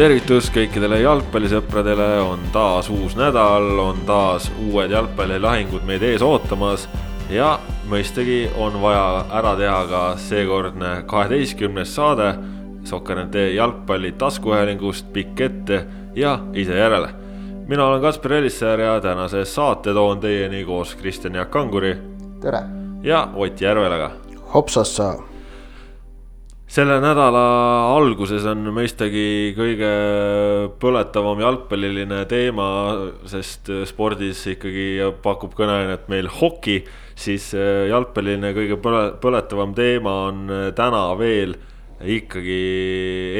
tervitus kõikidele jalgpallisõpradele, on taas uus nädal, on taas uued jalgpallilahingud meid ees ootamas ja mõistagi on vaja ära teha ka seekordne kaheteistkümnes saade Sokkernet jalgpalli taskuhäälingust pikk ette ja ise järele. mina olen Kaspar Elissäär ja tänase saate toon teieni koos Kristjan Jaak Kanguri. tere! ja Ott Järvelaga. hopsassa selle nädala alguses on mõistagi kõige põletavam jalgpalliline teema, sest spordis ikkagi pakub kõneainet meil hoki, siis äh, jalgpalliline kõige põle, põletavam teema on äh, täna veel ikkagi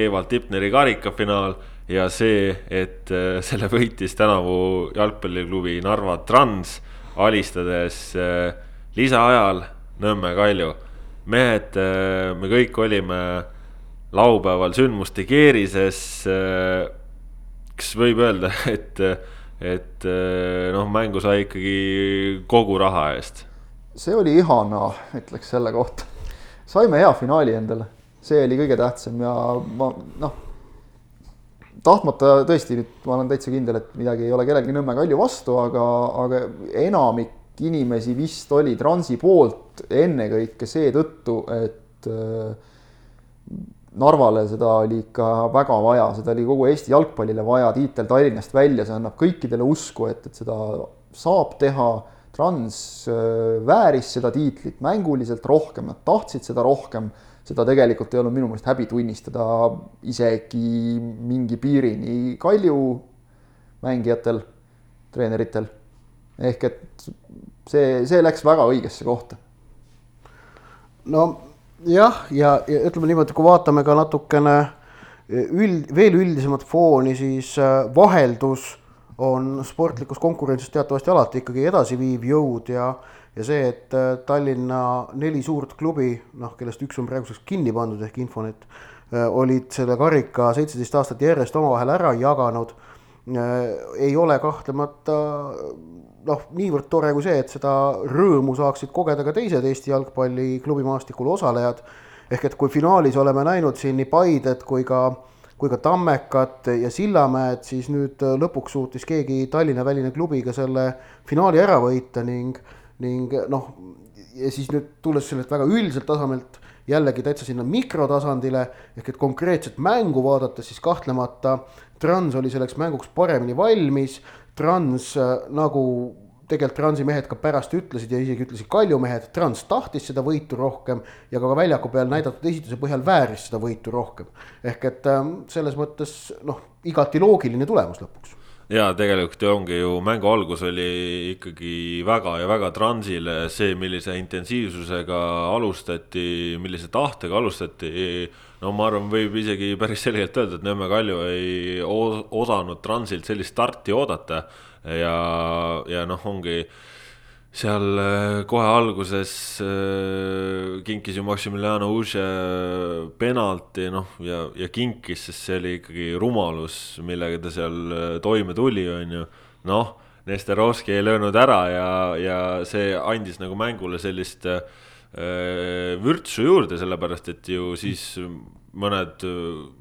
Evald Tipneri karikafinaal ja see, et äh, selle võitis tänavu jalgpalliklubi Narva Trans, alistades lisaajal Nõmme Kalju mehed, äh, me kõik olime laupäeval sündmuste keerises. Äh, kas võib öelda, et, et äh, noh, mängu sai ikkagi kogu raha eest? see oli ihana, ütleks selle kohta. saime hea finaali endale, see oli kõige tähtsam ja ma noh, tahtmata tõesti nüüd ma olen täitsa kindel, et midagi ei ole kellelgi Nõmme Kalju vastu, aga, aga enamik inimesi vist oli Transi poolt ennekõike seetõttu, et äh, Narvale seda oli ikka väga vaja, seda oli kogu Eesti jalgpallile vaja, tiitel Tallinnast välja, see annab kõikidele usku, et, et seda saab teha. Trans äh, vääris seda tiitlit mänguliselt rohkem, nad tahtsid seda rohkem, seda tegelikult ei olnud minu meelest häbi tunnistada isegi mingi piirini Kalju mängijatel, treeneritel ehk et see, see läks väga õigesse kohta. no jah, ja, ja ütleme niimoodi, kui vaatame ka natukene üld, veel üldisemat fooni, siis äh, vaheldus on sportlikus konkurentsis teatavasti alati ikkagi edasiviiv jõud ja ja see, et äh, Tallinna neli suurt klubi, noh, kellest üks on praeguseks kinni pandud ehk Infonet, äh, olid selle karika seitseteist aastat järjest omavahel ära jaganud, ei ole kahtlemata noh, niivõrd tore kui see, et seda rõõmu saaksid kogeda ka teised Eesti jalgpalli klubimaastikul osalejad. ehk et kui finaalis oleme näinud siin nii Paidet kui ka, kui ka Tammekat ja Sillamäed, siis nüüd lõpuks suutis keegi Tallinna väline klubi ka selle finaali ära võita ning, ning noh, ja siis nüüd tulles sellelt väga üldiselt tasemelt jällegi täitsa sinna mikrotasandile ehk et konkreetset mängu vaadates, siis kahtlemata Trans oli selleks mänguks paremini valmis Trans äh, nagu tegelikult Transi mehed ka pärast ütlesid ja isegi ütlesid Kalju mehed, Trans tahtis seda võitu rohkem ja ka väljaku peal näidatud esituse põhjal vääris seda võitu rohkem. ehk et ähm, selles mõttes noh, igati loogiline tulemus lõpuks ja tegelikult ju ongi ju mängu algus oli ikkagi väga ja väga Transile see, millise intensiivsusega alustati, millise tahtega alustati. No ma arvan, võib isegi päris selgelt öelda, et Nõmme Kalju ei osanud Transilt sellist starti oodata ja, ja noh, ongi seal äh, kohe alguses äh, kinkis ju Maximiliano Uše penalti, noh, ja, ja kinkis, sest see oli ikkagi rumalus, millega ta seal äh, toime tuli, on ju. noh, Nesterovski ei löönud ära ja, ja see andis nagu mängule sellist äh, vürtsu juurde, sellepärast et ju siis mõned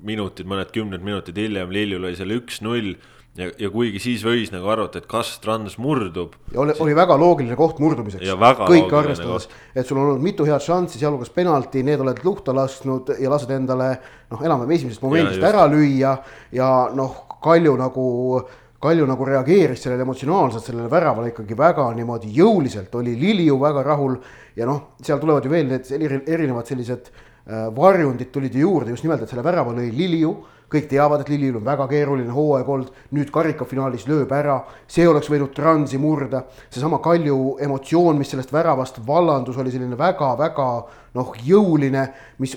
minutid, mõned kümned minutid hiljem Lilju lõi selle üks-null ja, ja kuigi siis võis nagu arvata, et kas Trans murdub. oli oli väga loogiline koht murdumiseks. kõike arvestades, et sul on olnud mitu head šanssi, sealhulgas penalti, need oled luhta lasknud ja lased endale noh, enam-vähem esimesest momendist ja, ära lüüa ja noh, Kalju nagu Kalju nagu reageeris sellele emotsionaalselt, sellele väravale ikkagi väga niimoodi jõuliselt, oli Liliu väga rahul ja noh, seal tulevad ju veel need erinevad sellised äh, varjundid tulid ju juurde just nimelt, et selle värava lõi Liliu. Kõik teavad, et Lillil on väga keeruline hooaeg olnud, nüüd karikafinaalis lööb ära, see oleks võinud Transi murda. seesama Kalju emotsioon, mis sellest väravast vallandus, oli selline väga-väga noh, jõuline, mis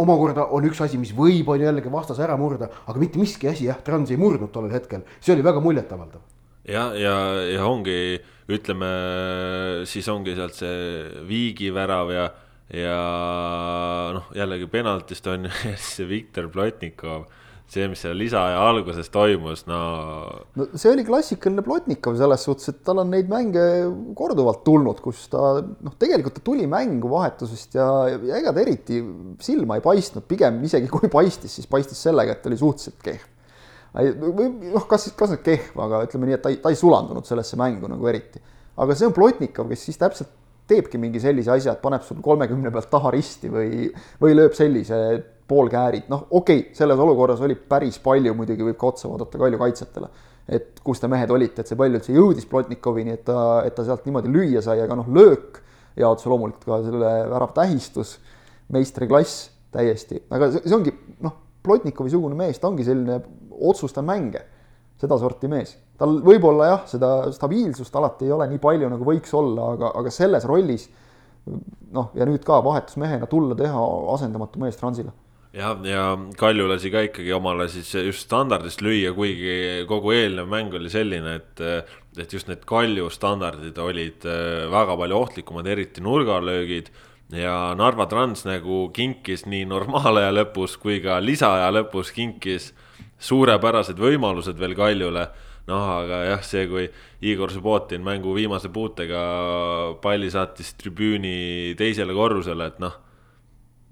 omakorda on üks asi, mis võib, on jällegi vastase ära murda, aga mitte miski asi jah, Trans ei murdnud tollel hetkel, see oli väga muljetavaldav. ja, ja, ja ongi, ütleme siis ongi sealt see Viigi värav ja ja noh, jällegi penaltist on ju see Viktor Plotnikov see, mis seal lisaaja alguses toimus, no. no see oli klassikaline Plotnikov selles suhtes, et tal on neid mänge korduvalt tulnud, kus ta noh, tegelikult ta tuli mängu vahetusest ja, ja ega ta eriti silma ei paistnud, pigem isegi kui paistis, siis paistis sellega, et ta oli suhteliselt kehv. noh, kas, kas nüüd kehv, aga ütleme nii, et ta ei, ta ei sulandunud sellesse mängu nagu eriti. aga see on Plotnikov, kes siis täpselt teebki mingi sellise asja, et paneb sul kolmekümne pealt taha risti või, või lööb sellise poolkäärid, noh, okei okay,, selles olukorras oli päris palju, muidugi võib ka otsa vaadata Kalju kaitsjatele. et kus te mehed olite, et see pall üldse jõudis Plotnikovini, et ta, et ta sealt niimoodi lüüa sai, aga noh, löök ja otse loomulikult ka selle värava tähistus, meistriklass täiesti, aga see, see ongi noh, Plotnikovi sugune mees, ta ongi selline otsustav mänge, sedasorti mees. tal võib-olla jah, seda stabiilsust alati ei ole nii palju, nagu võiks olla, aga, aga selles rollis noh, ja nüüd ka vahetusmehena tulla teha asendamatu mees Transile jah, ja Kalju lasi ka ikkagi omale siis just standardist lüüa, kuigi kogu eelnev mäng oli selline, et, et just need Kalju standardid olid äh, väga palju ohtlikumad, eriti nurgalöögid. ja Narva Trans nagu kinkis nii normaalaja lõpus kui ka lisaaja lõpus kinkis suurepärased võimalused veel Kaljule noh, aga jah, see, kui Igor Subbotin mängu viimase puutega palli saatis tribüüni teisele korrusele, et noh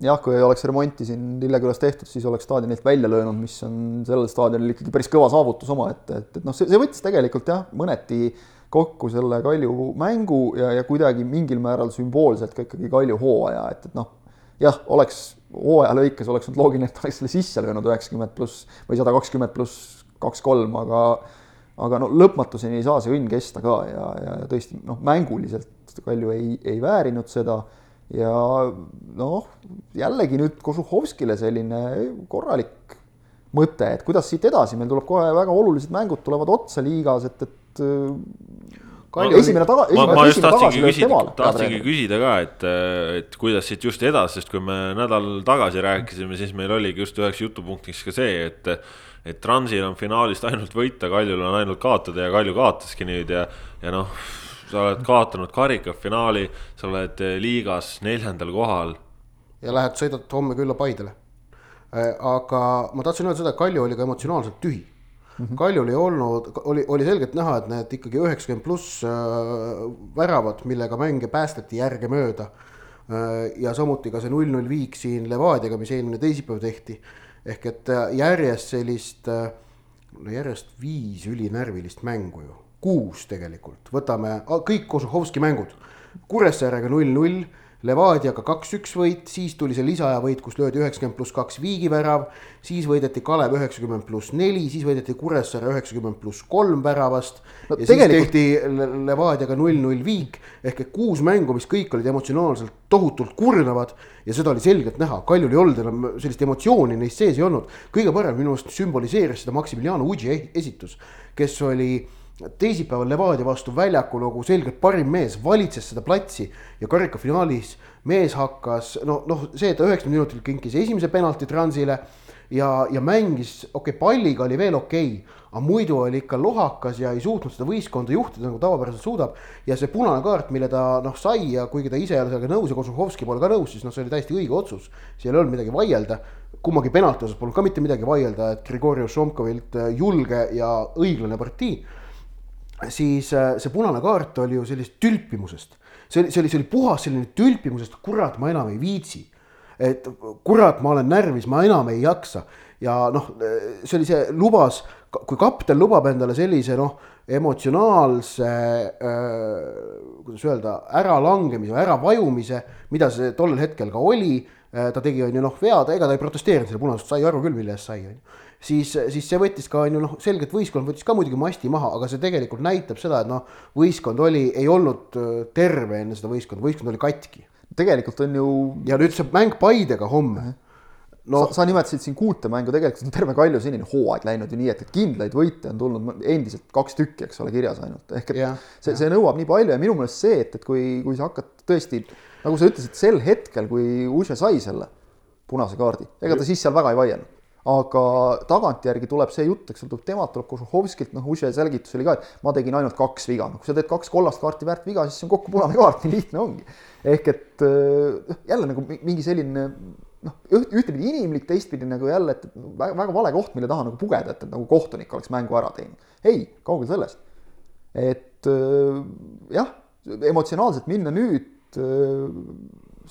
jah, kui ei oleks remonti siin Lillekülas tehtud, siis oleks staadionilt välja löönud, mis on sellel staadionil ikkagi päris kõva saavutus omaette, et, et noh, see, see võttis tegelikult jah, mõneti kokku selle Kalju mängu ja, ja kuidagi mingil määral sümboolselt ka ikkagi Kalju hooaja, et, et noh, jah, oleks hooaja lõikes oleks olnud loogiline, et oleks selle sisse löönud üheksakümmend pluss või sada kakskümmend pluss kaks-kolm, aga aga no lõpmatuseni ei saa see õnn kesta ka ja, ja, ja tõesti noh, mänguliselt Kalju ei, ei väärinud seda ja noh, jällegi nüüd Kožuhovskile selline korralik mõte, et kuidas siit edasi, meil tuleb kohe väga olulised mängud tulevad otsa liigas, et, et Kalju esimene taga, ma, ma just tahtsingi küsida, tahtsingi küsida ka, et, et kuidas siit just edasi, sest kui me nädal tagasi rääkisime, siis meil oligi just üheks jutupunktiks ka see, et et Transil on finaalist ainult võita, Kaljul on ainult kaotada ja Kalju kaotaski nüüd ja, ja noh sa oled kaotanud karikafinaali, sa oled eh, liigas neljandal kohal. ja lähed, sõidad homme külla Paidele. Äh, aga ma tahtsin öelda seda, et Kalju oli ka emotsionaalselt tühi mm. -hmm. Kaljul ei olnud, oli, oli selgelt näha, et need ikkagi üheksakümmend pluss äh, väravad, millega mänge päästeti järgemööda äh,. ja samuti ka see null-null viik siin Levadiaga, mis eelmine teisipäev tehti. ehk et järjest sellist äh,, järjest viis ülinärvilist mängu ju kuus tegelikult, võtame kõik Kožuhovski mängud. Kuressaarega null-null, Levadiaga kaks-üks võit, siis tuli see lisaaja võit, kus löödi üheksakümmend pluss kaks viigivärav. siis võideti Kalev üheksakümmend pluss neli, siis võideti Kuressaare üheksakümmend pluss kolm väravast no,. ja tegelikult... siis tehti Levadiaga null-null viik ehk et kuus mängu, mis kõik olid emotsionaalselt tohutult kurnavad. ja seda oli selgelt näha, Kaljul ei olnud enam sellist emotsiooni neist sees ei olnud. kõige parem minu arust sümboliseeris seda Maximiliano Udži esitus, kes oli teisipäeval Levadia vastu väljakul nagu selgelt parim mees, valitses seda platsi ja karikafinaalis mees hakkas noh, noh see, et ta üheksakümne minutil kinkis esimese penalti Transile ja, ja mängis, okei okay,, palliga oli veel okei okay,, aga muidu oli ikka lohakas ja ei suutnud seda võistkonda juhtida nagu tavapäraselt suudab. ja see punane kaart, mille ta noh sai ja kuigi ta ise ei ole sellega nõus ja Kožuhovski pole ka nõus, siis noh, see oli täiesti õige otsus. seal ei olnud midagi vaielda, kummagi penalti osas polnud ka mitte midagi vaielda, et Grigori Šomkovilt julge ja õiglane partii siis äh, see punane kaart oli ju sellisest tülpimusest. see oli, see oli, see oli puhas selline tülpimusest, kurat, ma enam ei viitsi. et kurat, ma olen närvis, ma enam ei jaksa. ja noh, see oli see lubas, kui kapten lubab endale sellise noh, emotsionaalse äh,, kuidas öelda, äralangemise, äravajumise, mida see tollel hetkel ka oli äh,. ta tegi, on ju noh, vead, ega ta ei protesteerinud selle punasest, sai aru küll, mille eest sai, on ju siis, siis see võttis ka on ju noh, selgelt võistkond võttis ka muidugi masti maha, aga see tegelikult näitab seda, et noh, võistkond oli, ei olnud äh, terve enne seda võistkonda, võistkond oli katki. tegelikult on ju. ja nüüd see mäng Paidega homme. no sa, sa nimetasid siin kuute mängu, tegelikult on terve Kalju senine hooaeg läinud ju nii, et, et kindlaid võite on tulnud endiselt kaks tükki, eks ole, kirjas ainult, ehk et ja, see, see nõuab nii palju ja minu meelest see, et, et kui, kui sa hakkad tõesti nagu sa ütlesid, sel hetkel, kui Uše sai selle punase kaardi, ega ta siis seal väga ei vaielnud aga tagantjärgi tuleb see jutt, eks sõltub temalt, tuleb Kožuhovskilt, noh, Uše selgitus oli ka, et ma tegin ainult kaks viga, noh, kui sa teed kaks kollast kaarti väärt viga, siis see on kokku punane kaart, nii lihtne ongi. ehk et noh, jälle nagu mingi selline noh, ühtepidi inimlik, teistpidi nagu jälle, et väga, väga vale koht, mille taha nagu pugeda, et, et nagu kohtunik oleks mängu ära teinud. ei, kaugel sellest. et jah, emotsionaalselt minna nüüd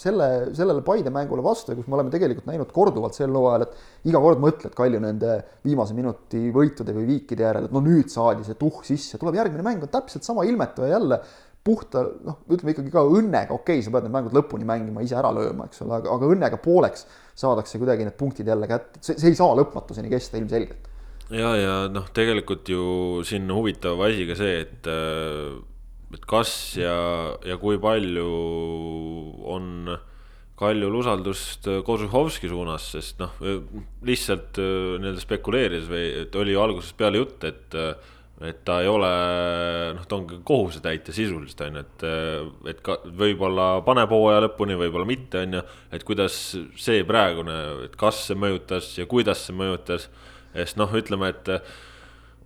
selle, sellele Paide mängule vastu ja kus me oleme tegelikult näinud korduvalt sel hooajal, et iga kord mõtled Kalju nende viimase minuti võitude või viikide järel, et no nüüd saadi see tuhh sisse, tuleb järgmine mäng on täpselt sama ilmetu ja jälle puhta noh, ütleme ikkagi ka õnnega, okei okay,, sa pead need mängud lõpuni mängima, ise ära lööma, eks ole, aga, aga õnnega pooleks saadakse kuidagi need punktid jälle kätte, see, see ei saa lõpmatuseni kesta ilmselgelt. ja, ja noh, tegelikult ju siin huvitav asi ka see, et et kas ja, ja kui palju on Kaljul usaldust Kožuhovski suunas, sest noh, lihtsalt äh, nii-öelda spekuleerides või et oli ju algusest peale jutt, et et ta ei ole, noh, ta on kohusetäitja sisuliselt on ju, et, et ka võib-olla paneb hooaja lõpuni, võib-olla mitte, on ju. et kuidas see praegune, et kas see mõjutas ja kuidas see mõjutas, sest noh, ütleme, et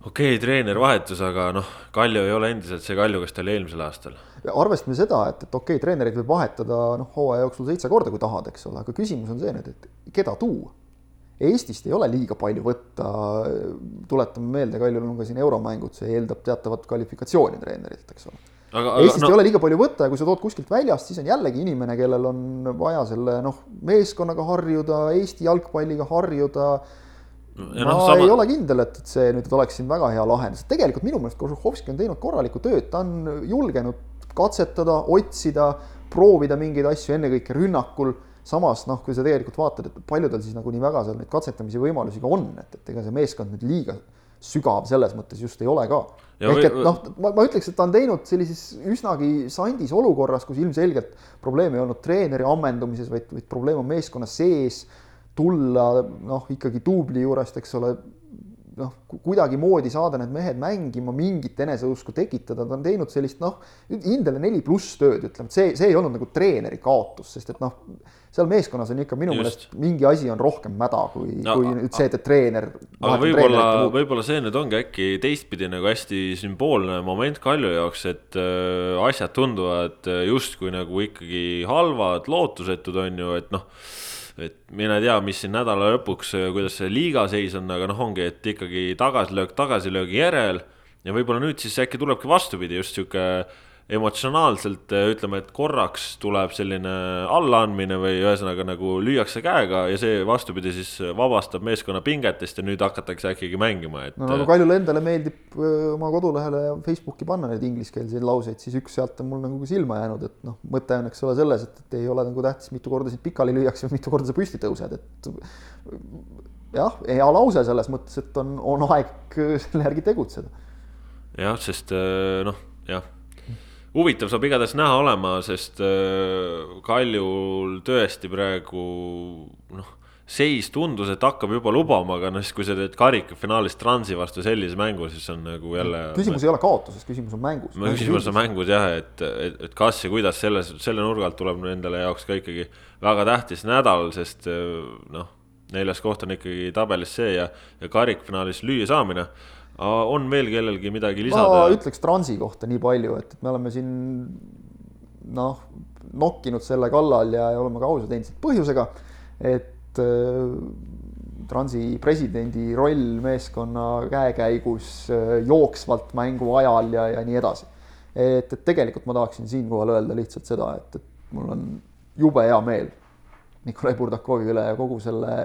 okei okay,, treener vahetus, aga noh, Kalju ei ole endiselt see Kalju, kes ta oli eelmisel aastal. arvestame seda, et, et okei okay,, treenereid võib vahetada noh, hooaja jooksul seitse korda, kui tahad, eks ole, aga küsimus on see nüüd, et keda tuua. Eestist ei ole liiga palju võtta, tuletame meelde, Kaljul on ka siin euromängud, see eeldab teatavat kvalifikatsiooni treenerilt, eks ole. Eestist no... ei ole liiga palju võtta ja kui sa tood kuskilt väljast, siis on jällegi inimene, kellel on vaja selle noh, meeskonnaga harjuda, Eesti jalgpalliga harjuda ma no, sama... ei ole kindel, et, et see nüüd oleks siin väga hea lahendus, tegelikult minu meelest Kožuhovski on teinud korralikku tööd, ta on julgenud katsetada, otsida, proovida mingeid asju ennekõike rünnakul. samas noh, kui sa tegelikult vaatad, et palju tal siis nagu nii väga seal neid katsetamise võimalusi ka on, et, et ega see meeskond nüüd liiga sügav selles mõttes just ei ole ka. ehk et noh, ma, ma ütleks, et ta on teinud sellises üsnagi sandis olukorras, kus ilmselgelt probleem ei olnud treeneri ammendumises, vaid, vaid probleem on meeskonna sees tulla noh, ikkagi duubli juurest, eks ole, noh, kuidagimoodi saada need mehed mängima, mingit eneseusku tekitada, ta on teinud sellist noh, hindele neli pluss tööd, ütleme, et see, see ei olnud nagu treeneri kaotus, sest et noh, seal meeskonnas on ikka minu meelest mingi asi on rohkem mäda, kui no,, kui nüüd see, et treener. aga võib-olla, võib-olla see nüüd ongi äkki teistpidi nagu hästi sümboolne moment Kalju jaoks, et äh, asjad tunduvad äh, justkui nagu ikkagi halvad, lootusetud on ju, et noh et mine tea, mis siin nädala lõpuks, kuidas see liiga seis on, aga noh, ongi, et ikkagi tagasilöök tagasilöögi järel. ja võib-olla nüüd siis äkki tulebki vastupidi, just sihuke emotsionaalselt äh, ütleme, et korraks tuleb selline allaandmine või ühesõnaga nagu lüüakse käega ja see vastupidi siis vabastab meeskonna pingetest ja nüüd hakatakse äkki mängima, et. no nagu Kaljule endale meeldib äh, oma kodulehele ja Facebooki panna neid ingliskeelseid lauseid, siis üks sealt on mul nagu silma jäänud, et noh, mõte on, eks ole, selles, et, et ei ole nagu tähtis, mitu korda sind pikali lüüakse või mitu korda sa püsti tõused, et jah, hea lause selles mõttes, et on, on aeg selle järgi tegutseda. jah, sest äh, noh, jah huvitav saab igatahes näha olema, sest äh, Kaljul tõesti praegu noh, seis tundus, et hakkab juba lubama, aga noh, siis kui sa teed karikafinaalis Transi vastu sellise mängu, siis on nagu jälle. küsimus ei ole kaotuses, küsimus on mängus. küsimus on mängus jah, et, et, et kas ja kuidas selles, selle nurga alt tuleb endale jaoks ka ikkagi väga tähtis nädal, sest äh, noh, neljas koht on ikkagi tabelis see ja, ja karikfinaalis lüüa saamine on veel kellelgi midagi lisada? ma ütleks Transi kohta nii palju, et, et me oleme siin noh, nokkinud selle kallal ja, ja oleme ka ausad endiselt põhjusega, et äh, Transi presidendi roll meeskonna käekäigus äh, jooksvalt mängu ajal ja, ja nii edasi. et, et tegelikult ma tahaksin siinkohal öelda lihtsalt seda, et, et mul on jube hea meel Nikolai Burdakovi üle ja kogu selle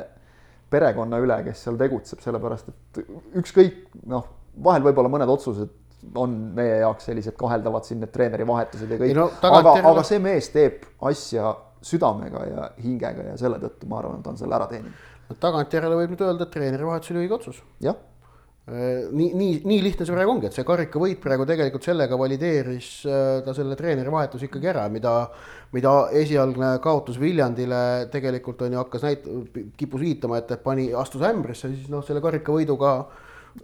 perekonna üle, kes seal tegutseb, sellepärast et ükskõik noh, vahel võib-olla mõned otsused on meie jaoks sellised kaheldavad siin need treeneri vahetused ja kõik no,, aga, aga see mees teeb asja südamega ja hingega ja selle tõttu ma arvan, et ta on selle ära teeninud. tagantjärele võib nüüd öelda, et treeneri vahetus oli õige otsus. jah nii, nii, nii lihtne see praegu ongi, et see karikavõit praegu tegelikult sellega valideeris äh, ta selle treeneri vahetuse ikkagi ära, mida, mida esialgne kaotus Viljandile tegelikult on ju hakkas näit-, kippus viitama, et, et pani, astus ämbrisse, siis noh, selle karikavõiduga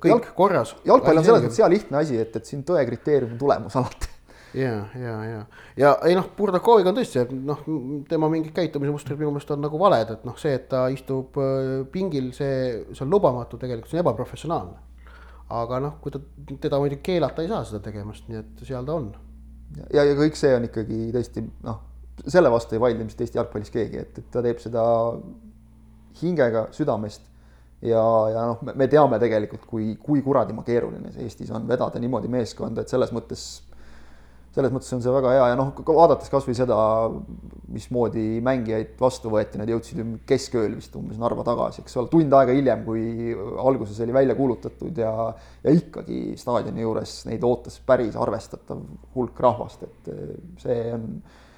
kõik Jalg, korras. jalgpall on selles mõttes hea lihtne asi, et, et siin tõe kriteerium on tulemus alati. Ja, ja, ja, ja ei noh, Burdakoviga on tõesti, noh, tema mingid käitumismustrid minu meelest on nagu valed, et noh, see, et ta istub äh, pingil, see, see on lubamatu, tegelikult see on ebaprofessionaalne aga noh, kui ta, teda muidugi keelata ei saa seda tegemast, nii et seal ta on. ja, ja kõik see on ikkagi tõesti noh, selle vastu ei vaidle ilmselt Eesti jalgpallis keegi, et, et ta teeb seda hingega, südamest. ja, ja noh, me teame tegelikult, kui, kui kuradimaa keeruline see Eestis on vedada niimoodi meeskonda, et selles mõttes selles mõttes on see väga hea ja noh, vaadates kasvõi seda, mismoodi mängijaid vastu võeti, nad jõudsid keskööl vist umbes Narva tagasi, eks ole, tund aega hiljem, kui alguses oli välja kuulutatud ja ja ikkagi staadioni juures neid ootas päris arvestatav hulk rahvast, et see on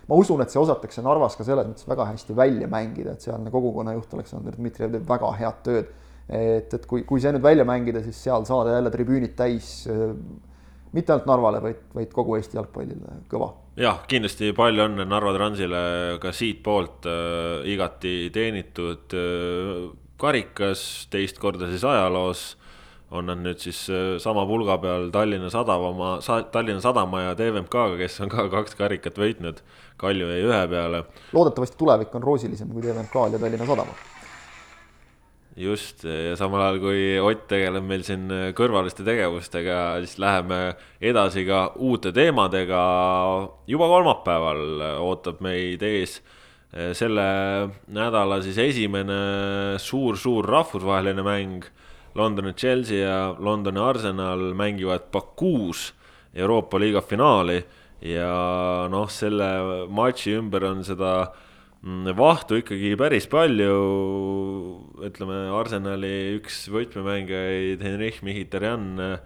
ma usun, et see osatakse Narvas ka selles mõttes väga hästi välja mängida, et sealne kogukonnajuht Aleksandr Dmitrijev teeb väga head tööd. et, et kui, kui see nüüd välja mängida, siis seal saada jälle tribüünid täis äh, mitte ainult Narvale, vaid, vaid kogu Eesti jalgpallile kõva. jah, kindlasti palju õnne Narva Transile ka siitpoolt äh, igati teenitud äh, karikas, teist korda siis ajaloos on nad nüüd siis äh, sama pulga peal Tallinna Sadama, Tallinna Sadama ja TVMK-ga, kes on ka kaks karikat võitnud. Kalju jäi ühe peale. loodetavasti tulevik on roosilisem kui TVMK-l ja Tallinna Sadamal. Just ja samal ajal, kui Ott tegeleb meil siin kõrvaliste tegevustega, siis läheme edasi ka uute teemadega. juba kolmapäeval ootab meid ees äh, selle nädala siis esimene suur-suur rahvusvaheline mäng Londoni Chelsea ja Londoni Arsenal mängivad Bakuus Euroopa liiga finaali ja noh, selle matši ümber on seda mm, vahtu ikkagi päris palju. ütleme, Arsenali üks võtmemängijaid, Henrich Mkhitaryan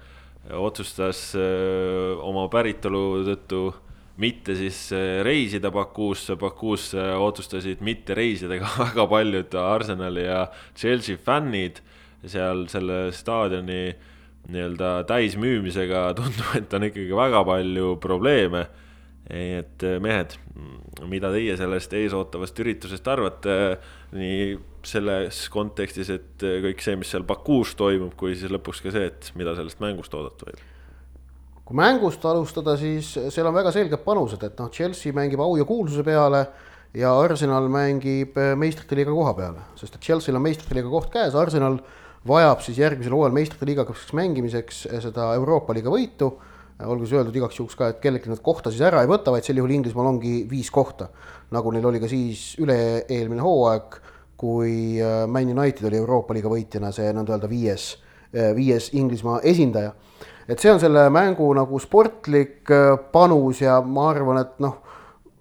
otsustas äh, oma päritolu tõttu mitte siis äh, reisida Bakuusse, Bakuusse otsustasid mitte reisida ka väga paljud Arsenali ja Chelsea fännid seal selle staadioni nii-öelda täismüümisega tundub, et on ikkagi väga palju probleeme. Et eh, mehed, mida teie sellest eesootavast üritusest arvate, nii selles kontekstis, et kõik see, mis seal Bakuus toimub, kui siis lõpuks ka see, et mida sellest mängust oodata võib? kui mängust alustada, siis seal on väga selged panused, et noh, Chelsea mängib au ja kuulsuse peale ja Arsenal mängib meistrite liiga koha peale, sest et Chelsea'l on meistrite liiga koht käes, Arsenal vajab siis järgmisel hooajal meistrite liigaks mängimiseks seda Euroopa liiga võitu. Olgu siis öeldud igaks juhuks ka, et kellelgi nad kohta siis ära ei võta, vaid sel juhul Inglismaal ongi viis kohta. nagu neil oli ka siis üle-eelmine hooaeg, kui äh, Man United oli Euroopa liiga võitjana see nõnda öelda viies, äh, viies Inglismaa esindaja. et see on selle mängu nagu sportlik äh, panus ja ma arvan, et noh,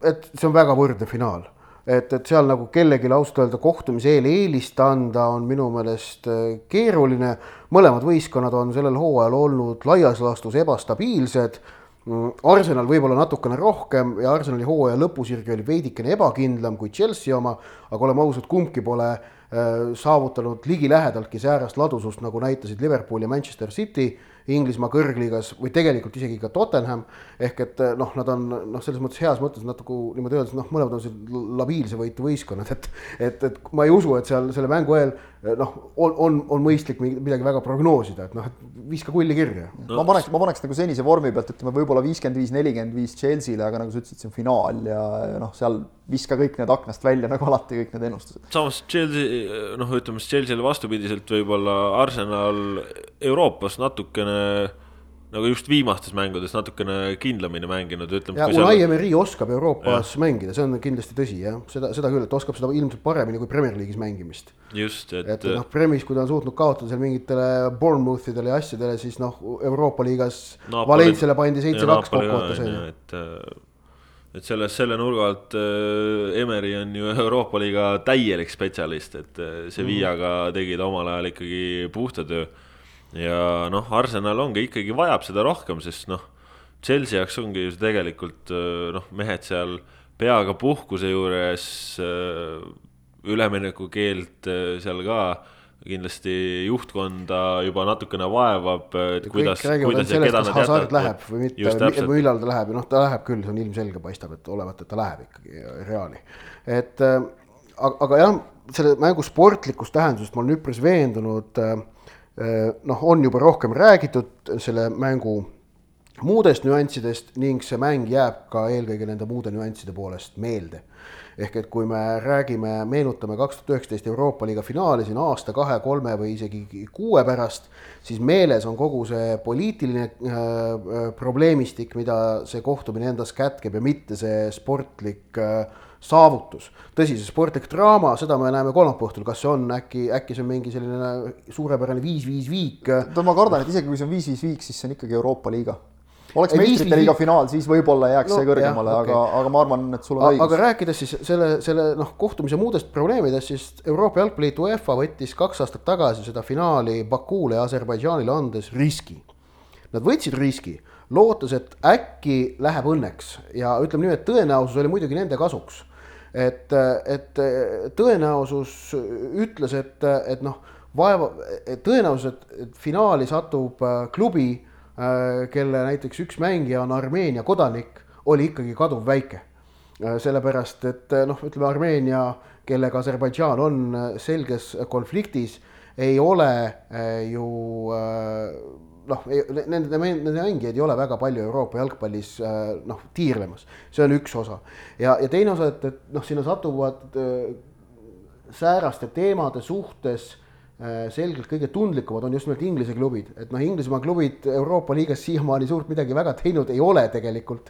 et see on väga võrdne finaal et, et seal nagu kellelegi ausalt öelda kohtumise eel eelist anda on minu meelest äh, keeruline. mõlemad võistkonnad on sellel hooajal olnud laias laastus ebastabiilsed. Mm, Arsenal võib-olla natukene rohkem ja Arsenali hooaja lõpusirge oli veidikene ebakindlam kui Chelsea oma, aga oleme ausad, kumbki pole äh, saavutanud ligilähedaltki säärast ladusust, nagu näitasid Liverpool ja Manchester City Inglismaa kõrgliigas või tegelikult isegi ka Tottenham. ehk et eh, noh, nad on noh, selles mõttes heas mõttes natuke niimoodi öeldes noh, mõlemad on sellised labiilse võitu võistkonnad, et. et, et ma ei usu, et seal selle mängu eel eh, noh, on, on, on mõistlik midagi väga prognoosida, et noh, et viska kulli kirja no.. ma paneks, ma paneks nagu senise vormi pealt ütleme võib-olla viiskümmend viis, nelikümmend viis Chelsea'le, aga nagu sa ütlesid, see on finaal ja noh, seal viska kõik need aknast välja nagu alati kõik need ennustused. samas Chelsea noh, ütleme siis Chelsea'le vastupidiselt võib-olla Arsenal Euroopas natukene nagu just viimastes mängudes natukene kindlamini mänginud, ütleme. ja Unai seal... Emery oskab Euroopas ja. mängida, see on kindlasti tõsi jah, seda, seda küll, et oskab seda ilmselt paremini kui Premier League'is mängimist. just, et. et noh, Premis, kui ta on suutnud kaotada seal mingitele Bournemouthidele ja asjadele, siis noh, Euroopa liigas Valentsiale pandi seitse-kaks kokkuvõttes on ju. et et selles, selle nurga alt äh, Emery on ju Euroopa liiga täielik spetsialist, et äh, Sevillaga tegid omal ajal ikkagi puhta töö ja noh, Arsenal ongi ikkagi vajab seda rohkem, sest noh, Chelsea jaoks ongi ju tegelikult noh, mehed seal peaga puhkuse juures, üleminekukeeld seal ka kindlasti juhtkonda juba natukene vaevab, et ja kuidas, kuidas ja keda nad jätavad. läheb või mitte, millal ta läheb ja noh, ta läheb küll, see on ilmselge, paistab, et olevat, et ta läheb ikkagi Reali. et aga, aga jah, selle mängu sportlikust tähendusest ma olen üpris veendunud Äh, noh, on juba rohkem räägitud selle mängu muudest nüanssidest ning see mäng jääb ka eelkõige nende muude nüansside poolest meelde. ehk et kui me räägime, meenutame kaks tuhat üheksateist Euroopa liiga finaali siin aasta, kahe, kolme või isegi kuue pärast, siis meeles on kogu see poliitiline äh, äh probleemistik, mida see kohtumine endas kätkeb ja mitte see sportlik äh, saavutus. tõsi, see sportlik draama, seda me näeme kolmapäeva õhtul, kas see on äkki, äkki see on mingi selline suurepärane viis-viis viik. ma kardan, et isegi kui see on viis-viis viik, siis see on ikkagi Euroopa liiga oleks meistrite liiga finaal, siis võib-olla jääks no, see kõrgemale, okay. aga, aga ma arvan, et sul on õigus. aga rääkides siis selle, selle noh, kohtumise muudest probleemidest, siis Euroopa Jalgpalliliit UEFA võttis kaks aastat tagasi seda finaali Bakule ja Aserbaidžaanile andes riski. Nad võtsid riski, lootes, et äkki läheb õnneks ja ütleme nii, et tõenäosus oli muidugi nende kasuks. Et, et tõenäosus ütles, et, et noh, vaeva, tõenäosus, et finaali satub äh, klubi Äh, kelle näiteks üks mängija on Armeenia kodanik, oli ikkagi kaduvväike. Äh, sellepärast, et äh, noh, ütleme Armeenia, kellega Aserbaidžaan on selges konfliktis, ei ole ju noh, nende, nende mängijaid ei ole väga palju Euroopa jalgpallis noh, tiirlemas, see on üks osa. ja, ja teine osa, et, et noh, sinna satuvad sääraste teemade suhtes Äh, selgelt kõige tundlikumad on just nimelt Inglise klubid, et noh, Inglismaa klubid Euroopa liigas siiamaani suurt midagi väga teinud ei ole tegelikult.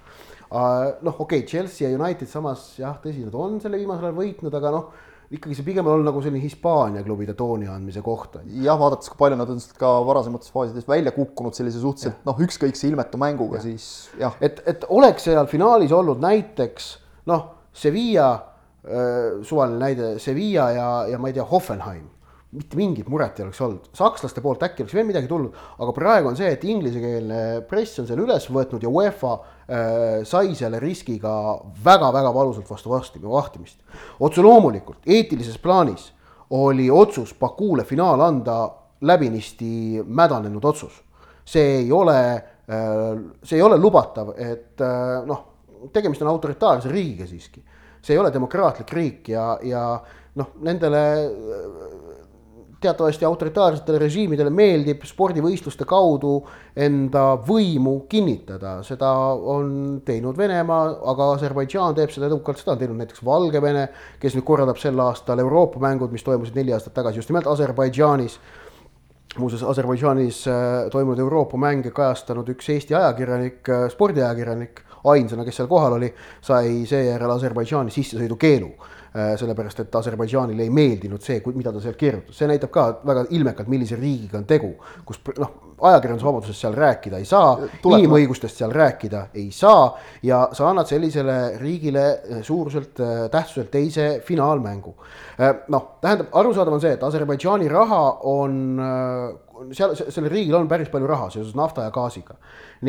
Äh, noh, okei okay,, Chelsea ja United samas jah, tõsi, nad on selle viimasel ajal võitnud, aga noh, ikkagi see pigem on olnud nagu selline Hispaania klubide tooni andmise koht. jah, vaadates, kui palju nad on ka varasemates faasides välja kukkunud sellise suhteliselt noh, ükskõikse ilmetu mänguga, siis jah. et, et oleks seal finaalis olnud näiteks noh, Sevilla äh,, suvaline näide, Sevilla ja, ja ma ei tea, Hoffenheim mitte mingit muret ei oleks olnud, sakslaste poolt äkki oleks veel midagi tulnud, aga praegu on see, et inglisekeelne press on selle üles võtnud ja UEFA äh, sai selle riskiga väga-väga valusalt vastu vahtimist. otse loomulikult eetilises plaanis oli otsus Bakule finaal anda läbinisti mädanenud otsus. see ei ole äh,, see ei ole lubatav, et äh, noh, tegemist on autoritaarse riigiga siiski. see ei ole demokraatlik riik ja, ja noh, nendele teatavasti autoritaarsetele režiimidele meeldib spordivõistluste kaudu enda võimu kinnitada, seda on teinud Venemaa, aga Aserbaidžaan teeb seda edukalt, seda on teinud näiteks Valgevene, kes nüüd korraldab sel aastal Euroopa mängud, mis toimusid neli aastat tagasi just nimelt Aserbaidžaanis. muuseas, Aserbaidžaanis äh, toimunud Euroopa mänge kajastanud üks Eesti ajakirjanik, äh, spordiajakirjanik, ainsana, kes seal kohal oli, sai seejärel Aserbaidžaani sissesõidukeelu sellepärast et Aserbaidžaanile ei meeldinud see, mida ta seal kirjutas, see näitab ka väga ilmekalt, millise riigiga on tegu, kus noh, ajakirjandusvabadusest seal rääkida ei saa, inimõigustest seal rääkida ei saa ja sa annad sellisele riigile äh, suuruselt äh, tähtsuselt teise finaalmängu. noh, tähendab, arusaadav on see, et Aserbaidžaani raha on seal, sellel riigil on päris palju raha seoses nafta ja gaasiga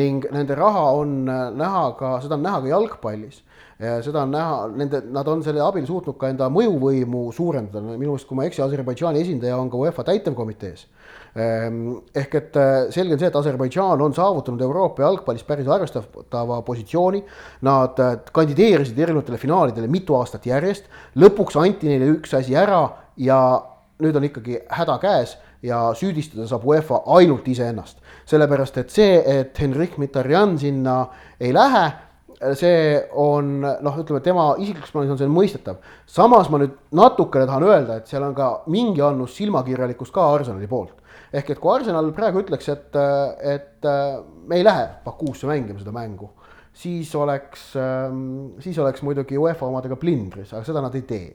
ning nende raha on näha ka, seda on näha ka jalgpallis seda on näha, nende, nad on selle abil suutnud ka enda mõjuvõimu suurendada, minu meelest, kui ma ei eksi, Aserbaidžaani esindaja on ka UEFA täitevkomitees. Ehm, ehk et äh, selge on see, et Aserbaidžaan on saavutanud Euroopa jalgpallis päris arvestatava positsiooni. Nad äh, kandideerisid erinevatele finaalidele mitu aastat järjest, lõpuks anti neile üks asi ära ja nüüd on ikkagi häda käes ja süüdistada saab UEFA ainult iseennast. sellepärast, et see, et Henrik Mkhitaryan sinna ei lähe see on noh, ütleme tema isiklikus plaanis on see mõistetav. samas ma nüüd natukene tahan öelda, et seal on ka mingi annus silmakirjalikkust ka Arsenali poolt. ehk et kui Arsenal praegu ütleks, et, et me ei lähe Bakuusse mängima seda mängu, siis oleks, siis oleks muidugi UEFA omadega plindris, aga seda nad ei tee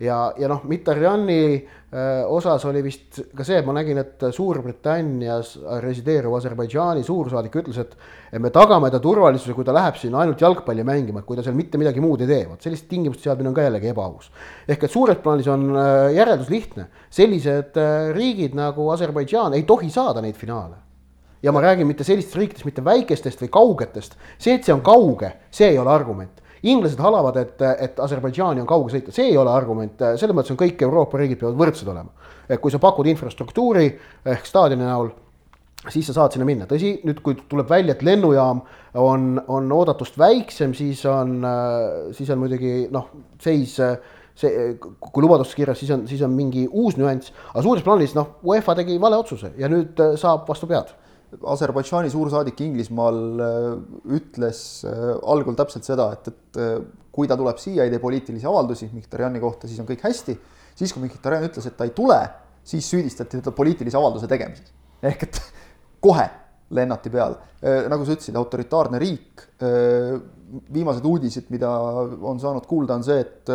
ja, ja noh, Mitterrandi äh, osas oli vist ka see, et ma nägin, et Suurbritannias resideeruv Aserbaidžaani suursaadik ütles, et et me tagame ta turvalisuse, kui ta läheb sinna ainult jalgpalli mängima, et kui ta seal mitte midagi muud ei tee, vot selliste tingimuste seadmine on ka jällegi ebaaus. ehk et suures plaanis on äh, järeldus lihtne, sellised äh, riigid nagu Aserbaidžaan ei tohi saada neid finaale. Ja ma räägin mitte sellistest riikidest, mitte väikestest või kaugetest, see, et see on kauge, see ei ole argument inglased halavad, et, et Aserbaidžaani on kauge sõita, see ei ole argument, selles mõttes on kõik Euroopa riigid peavad võrdsed olema. et kui sa pakud infrastruktuuri ehk staadioni näol, siis sa saad sinna minna, tõsi, nüüd kui tuleb välja, et lennujaam on, on oodatust väiksem, siis on, siis on muidugi noh, seis see, kui lubadustes kirjas, siis on, siis on mingi uus nüanss, aga suures plaanis noh, UEFA tegi vale otsuse ja nüüd saab vastu pead Aserbaidžaani suursaadik Inglismaal äh, ütles äh, algul täpselt seda, et, et äh, kui ta tuleb siia, ei tee poliitilisi avaldusi Mihhailiani kohta, siis on kõik hästi. siis, kui Mihhailian ütles, et ta ei tule, siis süüdistati teda poliitilise avalduse tegemises. ehk et kohe lennati peale. nagu sa ütlesid, autoritaarne riik. viimased uudised, mida on saanud kuulda, on see, et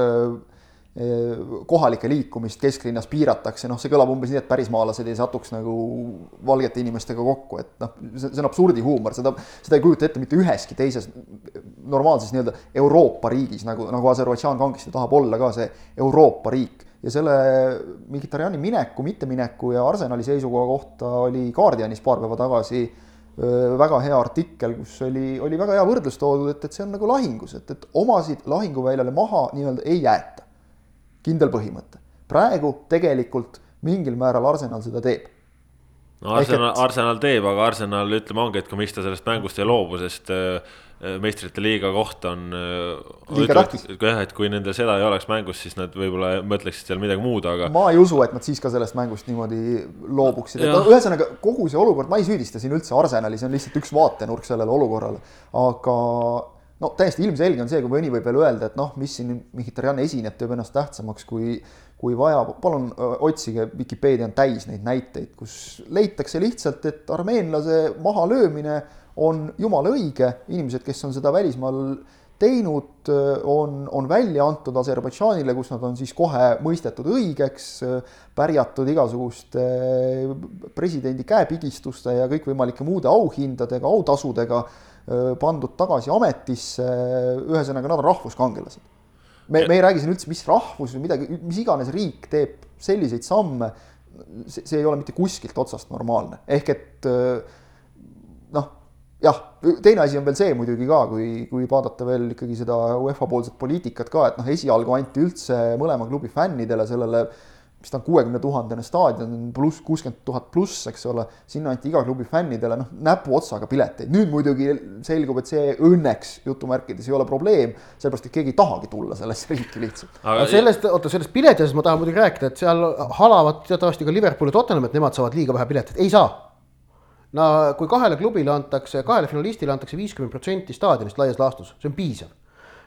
kohalike liikumist kesklinnas piiratakse, noh, see kõlab umbes nii, et pärismaalased ei satuks nagu valgete inimestega kokku, et noh, see, see on absurdihuumor, seda, seda ei kujuta ette mitte üheski teises normaalses nii-öelda Euroopa riigis, nagu, nagu Aserbaidžaan kangesti tahab olla ka see Euroopa riik. ja selle Mkhitarjani mineku, mittemineku ja Arsenali seisukoha kohta oli Guardianis paar päeva tagasi väga hea artikkel, kus oli, oli väga hea võrdlus toodud, et, et see on nagu lahingus, et, et omasid lahinguväljale maha nii-öelda ei jäeta kindel põhimõte. praegu tegelikult mingil määral Arsenal seda teeb. no Arsenal et..., Arsenal teeb, aga Arsenal ütleme ongi, et kui miks ta sellest mängust ei loobu, sest äh, meistrite liiga koht on. Äh, jah, et kui nendel seda ei oleks mängus, siis nad võib-olla mõtleksid seal midagi muud, aga. ma ei usu, et nad siis ka sellest mängust niimoodi loobuksid, et no, ühesõnaga kogu see olukord, ma ei süüdista siin üldse Arsenali, see on lihtsalt üks vaatenurk sellele olukorrale, aga no täiesti ilmselge on see, kui mõni võib veel öelda, et noh, mis siin Mihhitarjan esineb, teeb ennast tähtsamaks kui, kui vaja. palun otsige, Vikipeedia on täis neid näiteid, kus leitakse lihtsalt, et armeenlase mahalöömine on jumala õige, inimesed, kes on seda välismaal teinud, on, on välja antud Aserbaidžaanile, kus nad on siis kohe mõistetud õigeks, pärjatud igasuguste presidendi käepigistuste ja kõikvõimalike muude auhindadega, autasudega pandud tagasi ametisse, ühesõnaga nad on rahvuskangelased. me, me ei räägi siin üldse, mis rahvus või midagi, mis iganes riik teeb selliseid samme, see, see ei ole mitte kuskilt otsast normaalne, ehk et noh, jah, teine asi on veel see muidugi ka, kui, kui vaadata veel ikkagi seda UEFA poolset poliitikat ka, et noh, esialgu anti üldse mõlema klubi fännidele sellele äh, mis ta on, kuuekümne tuhandene staadion, pluss kuuskümmend tuhat pluss, eks ole, sinna anti iga klubi fännidele noh, näpuotsaga pileteid. nüüd muidugi selgub, et see õnneks jutumärkides ei ole probleem, sellepärast et keegi ei tahagi tulla sellesse riiki lihtsalt. aga sellest, oota, sellest piletist ma tahan muidugi rääkida, et seal halavad teatavasti ka Liverpool ja Tottenham, et nemad saavad liiga vähe pileteid, ei saa. no kui kahele klubile antakse, kahele finalistile antakse viiskümmend protsenti staadionist laias laastus, see on piisav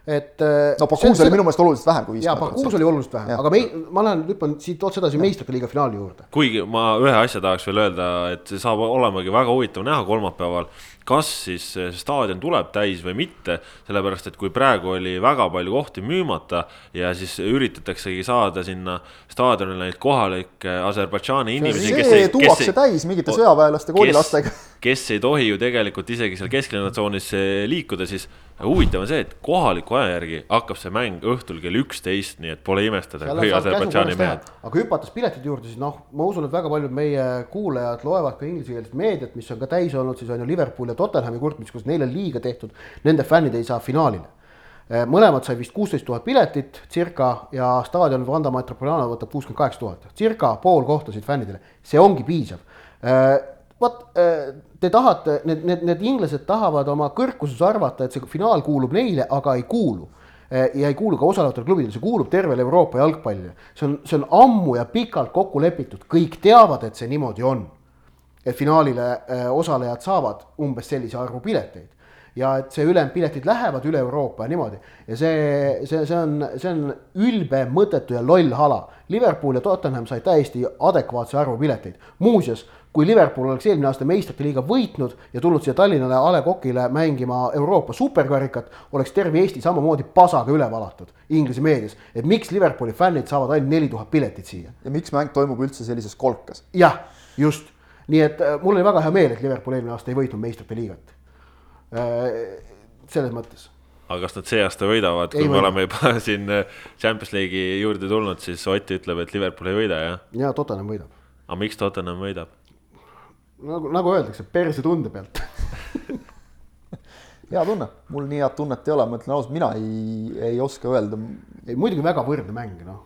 et. Äh, no Bakuus oli minu meelest oluliselt vähem kui viiskümmend protsenti. Bakuus oli oluliselt vähem, aga me, ma lähen, hüppan siit otse edasi meistrite liiga finaali juurde. kuigi ma ühe asja tahaks veel öelda, et see saab olemagi väga huvitav näha kolmapäeval kas siis see staadion tuleb täis või mitte, sellepärast et kui praegu oli väga palju kohti müümata ja siis üritataksegi saada sinna staadionile neid kohalikke Aserbaidžaani inimesi. see tuuakse kes, täis mingite sõjaväelaste koolilastega. kes ei tohi ju tegelikult isegi seal kesklinna tsoonis liikuda, siis huvitav on see, et kohaliku aja järgi hakkab see mäng õhtul kell üksteist, nii et pole imestada, kui Aserbaidžaani mehed. aga hüpates piletite juurde, siis noh, ma usun, et väga paljud meie kuulajad loevad ka inglisekeelset meediat, mis on ka täis olnud, siis on ju Liverpool ja Tottenhami kurtmist, kus neile liiga tehtud, nende fännid ei saa finaalile. Eh, mõlemad sai vist kuusteist tuhat piletit circa ja staadion Vanda Metropolitano võtab kuuskümmend kaheksa tuhat, circa pool kohtasid fännidele, see ongi piisav. Eh, vot eh, te tahate, need, need, need inglased tahavad oma kõrkuses arvata, et see finaal kuulub neile, aga ei kuulu ja ei kuulu ka osalevatele klubidele, see kuulub tervele Euroopa jalgpallile. see on, see on ammu ja pikalt kokku lepitud, kõik teavad, et see niimoodi on et finaalile äh, osalejad saavad umbes sellise arvu pileteid ja et see ülejäänud piletid lähevad üle Euroopa ja niimoodi. ja see, see, see on, see on ülbe, mõttetu ja loll hala. Liverpool ja Tottenham said täiesti adekvaatse arvu pileteid. muuseas, kui Liverpool oleks eelmine aasta meistrite liiga võitnud ja tulnud siia Tallinnale A Le Coqile mängima Euroopa superkarikat, oleks terve Eesti samamoodi pasaga üle valatud Inglise meedias. et miks Liverpooli fännid saavad ainult neli tuhat piletit siia. ja miks mäng toimub üldse sellises kolkas? jah, just nii et äh, mul oli väga hea meel, et Liverpool eelmine aasta ei võitnud meistrite liigat. Äh, selles mõttes. aga kas nad see aasta võidavad, kui ei me võida. oleme juba siin äh, Champions League'i juurde tulnud, siis Ott ütleb, et Liverpool ei võida, jah? ja Tottenham võidab. aga miks Tottenham võidab? nagu, nagu öeldakse, perse tunde pealt hea tunne, mul nii head tunnet ei ole, ma ütlen ausalt, mina ei, ei oska öelda. ei muidugi väga võrdne mäng, noh.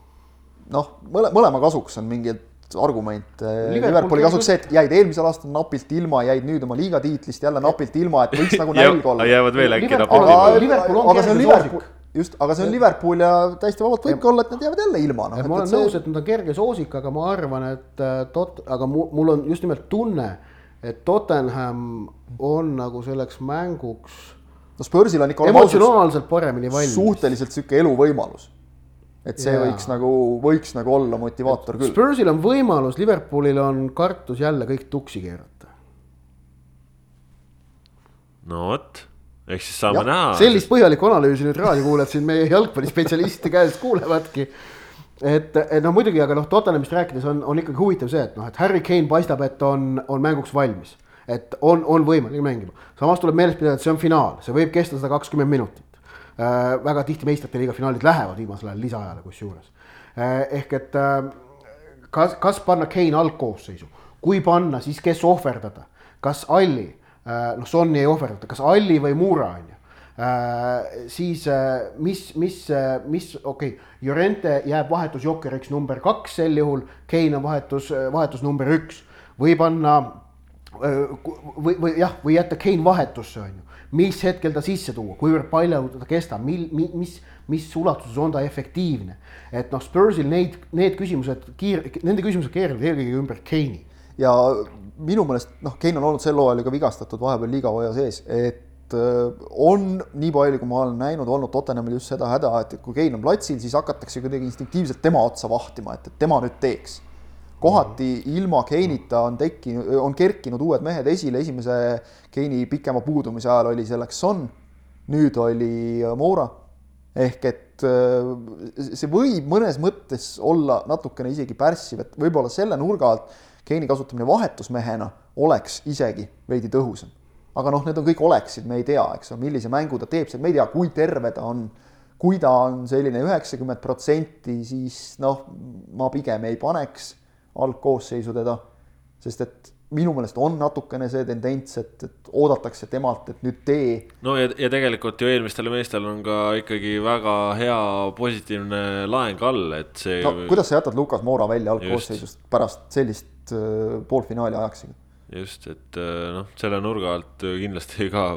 noh, mõle, mõlema kasuks on mingid argument Liverpooli kasuks see, et jäid eelmisel aastal napilt ilma, jäid nüüd oma liigatiitlist jälle napilt ilma, et võiks nagu nälg olla. jäävad veel äkki napilt ilma. aga see on Liverpool, just, aga see on Liverpool ja täiesti vabalt võibki olla, et nad jäävad jälle ilma no,. ma olen nõus, et nad on kerge soosik, aga ma arvan, et äh, tot-, aga mul on just nimelt tunne, et Tottenham on nagu selleks mänguks. no Spursil on ikka emotsionaalselt paremini valmis. suhteliselt sihuke eluvõimalus et see ja. võiks nagu, võiks nagu olla motivaator küll. Spursil on võimalus, Liverpoolil on kartus jälle kõik tuksi keerata. no vot, eks siis saame ja, näha. sellist põhjalikku analüüsi nüüd raadiokuulajad siin meie jalgpallispetsialistide käest kuulevadki. et, et noh, muidugi, aga noh, Tottenhamist rääkides on, on ikkagi huvitav see, et noh, et Harry Kane paistab, et on, on mänguks valmis. et on, on võimalik mängima, samas tuleb meeles pidada, et see on finaal, see võib kesta sada kakskümmend minutit. Väga tihti meistrite liiga finaalid lähevad viimasel ajal lisaajale kusjuures äh,. ehk et äh, kas, kas panna Kane algkoosseisu, kui panna, siis kes ohverdada, kas Alli äh,, noh, Sonni ei ohverdata, kas Alli või Muura on ju Äh, siis äh, mis, mis, äh, mis, okei okay,, Llorente jääb vahetusjokkeriks number kaks sel juhul, Kein on vahetus, vahetus number üks. või panna või, või jah, või jätta Kein vahetusse, on ju. Mis hetkel ta sisse tuua, kuivõrd palju ta kestab, mil, mis, mis ulatuses on ta efektiivne. et noh, Spursil neid, need küsimused kiir-, nende küsimused keerlevad eelkõige ümber Keini. ja minu meelest noh, Kein on olnud sel hooajal ju ka vigastatud vahepeal liiga hooaja sees, et Äh, on nii palju, kui ma olen näinud, olnud Tottenhamil just seda häda, et kui Kein on platsil, siis hakatakse kuidagi instinktiivselt tema otsa vahtima, et, et tema nüüd teeks. Kohati ilma Keinita on tekkinud, on kerkinud uued mehed esile, esimese Keini pikema puudumise ajal oli selleks Son, nüüd oli Moura. ehk et äh, see võib mõnes mõttes olla natukene isegi pärssiv, et võib-olla selle nurga alt Keini kasutamine vahetusmehena oleks isegi veidi tõhusam aga noh, need on kõik oleksid, me ei tea, eks ole, millise mängu ta teeb, me ei tea, kui terve ta on. kui ta on selline üheksakümmend protsenti, siis noh, ma pigem ei paneks algkoosseisu teda, sest et minu meelest on natukene see tendents, et, et oodatakse temalt, et nüüd tee. no ja, ja tegelikult ju eelmistel meestel on ka ikkagi väga hea positiivne laeng all, et see. no kuidas sa jätad Lukas Moora välja algkoosseisust pärast sellist äh, poolfinaali ajaksegi? just, et äh, noh, selle nurga alt kindlasti ka.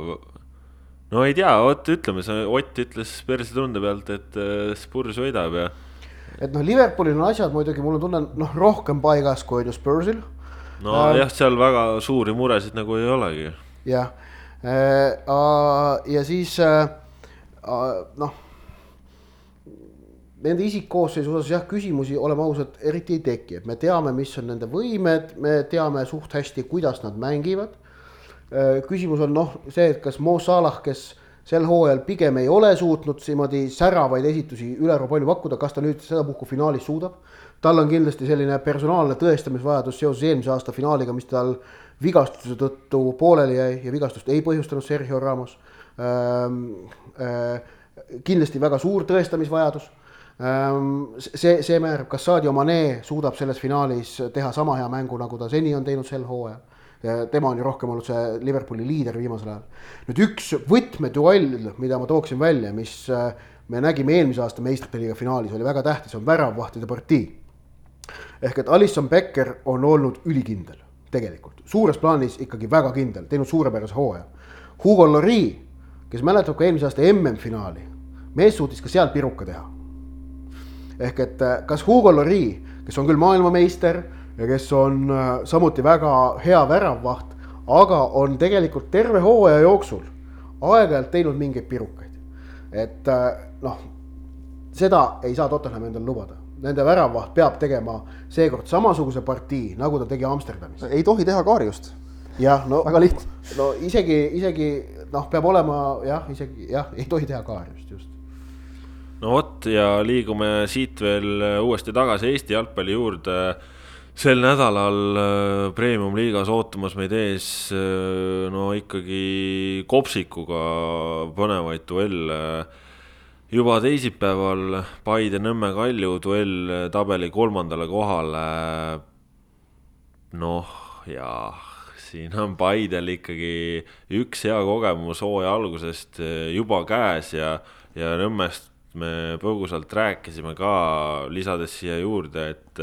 no ei tea, vot ütleme, see Ott ütles perse tunde pealt, et äh, Spurs võidab ja. Et noh, Liverpoolil on asjad muidugi, mul on tunne, noh, rohkem paigas kui on ju Spursil. no äh, seal väga suuri muresid nagu ei olegi. jah äh,, ja siis äh, noh nende isikkoosseisu osas jah, küsimusi, oleme ausad, eriti ei teki, et me teame, mis on nende võimed, me teame suht hästi, kuidas nad mängivad. Äh, küsimus on noh, see, et kas Mo Salah, kes sel hooajal pigem ei ole suutnud niimoodi säravaid esitusi ülearu palju pakkuda, kas ta nüüd sedapuhku finaalis suudab? tal on kindlasti selline personaalne tõestamisvajadus seoses eelmise aasta finaaliga, mis tal vigastuse tõttu pooleli jäi ja vigastust ei põhjustanud Sergio Ramos ähm,. Äh, kindlasti väga suur tõestamisvajadus Ehm, see, see määrab, kas Sadio Mane suudab selles finaalis teha sama hea mängu, nagu ta seni on teinud sel hooajal. Tema on ju rohkem olnud see Liverpooli liider viimasel ajal. nüüd üks võtmeduell, mida ma tooksin välja, mis äh, me nägime eelmise aasta meistrite liiga finaalis, oli väga tähtis, on väravvahtide partii. ehk et Alisson Becker on olnud ülikindel, tegelikult, suures plaanis ikkagi väga kindel, teinud suurepärase hooaja. Hugo Lloris, kes mäletab ka eelmise aasta MM-finaali, mees suutis ka seal piruka teha ehk et äh, kas Hugo Lloris, kes on küll maailmameister ja kes on äh, samuti väga hea väravvaht, aga on tegelikult terve hooaja jooksul aeg-ajalt teinud mingeid pirukaid. et äh, noh, seda ei saa Tottenham endale lubada nende väravvaht peab tegema seekord samasuguse partii, nagu ta tegi Amsterdamis. ei tohi teha kaarjust. jah, no väga lihtne. no isegi, isegi noh, peab olema jah, isegi jah, ei tohi teha kaarjust just no vot ja liigume siit veel uuesti tagasi Eesti jalgpalli juurde. Sel nädalal äh, premium-liigas ootamas meid ees äh, no ikkagi kopsikuga põnevaid duelle. juba teisipäeval Paide-Nõmme Kalju duell tabeli kolmandale kohale. noh, ja siin on Paidel ikkagi üks hea kogemus hooaja algusest juba käes ja, ja Nõmmest me põgusalt rääkisime ka, lisades siia juurde, et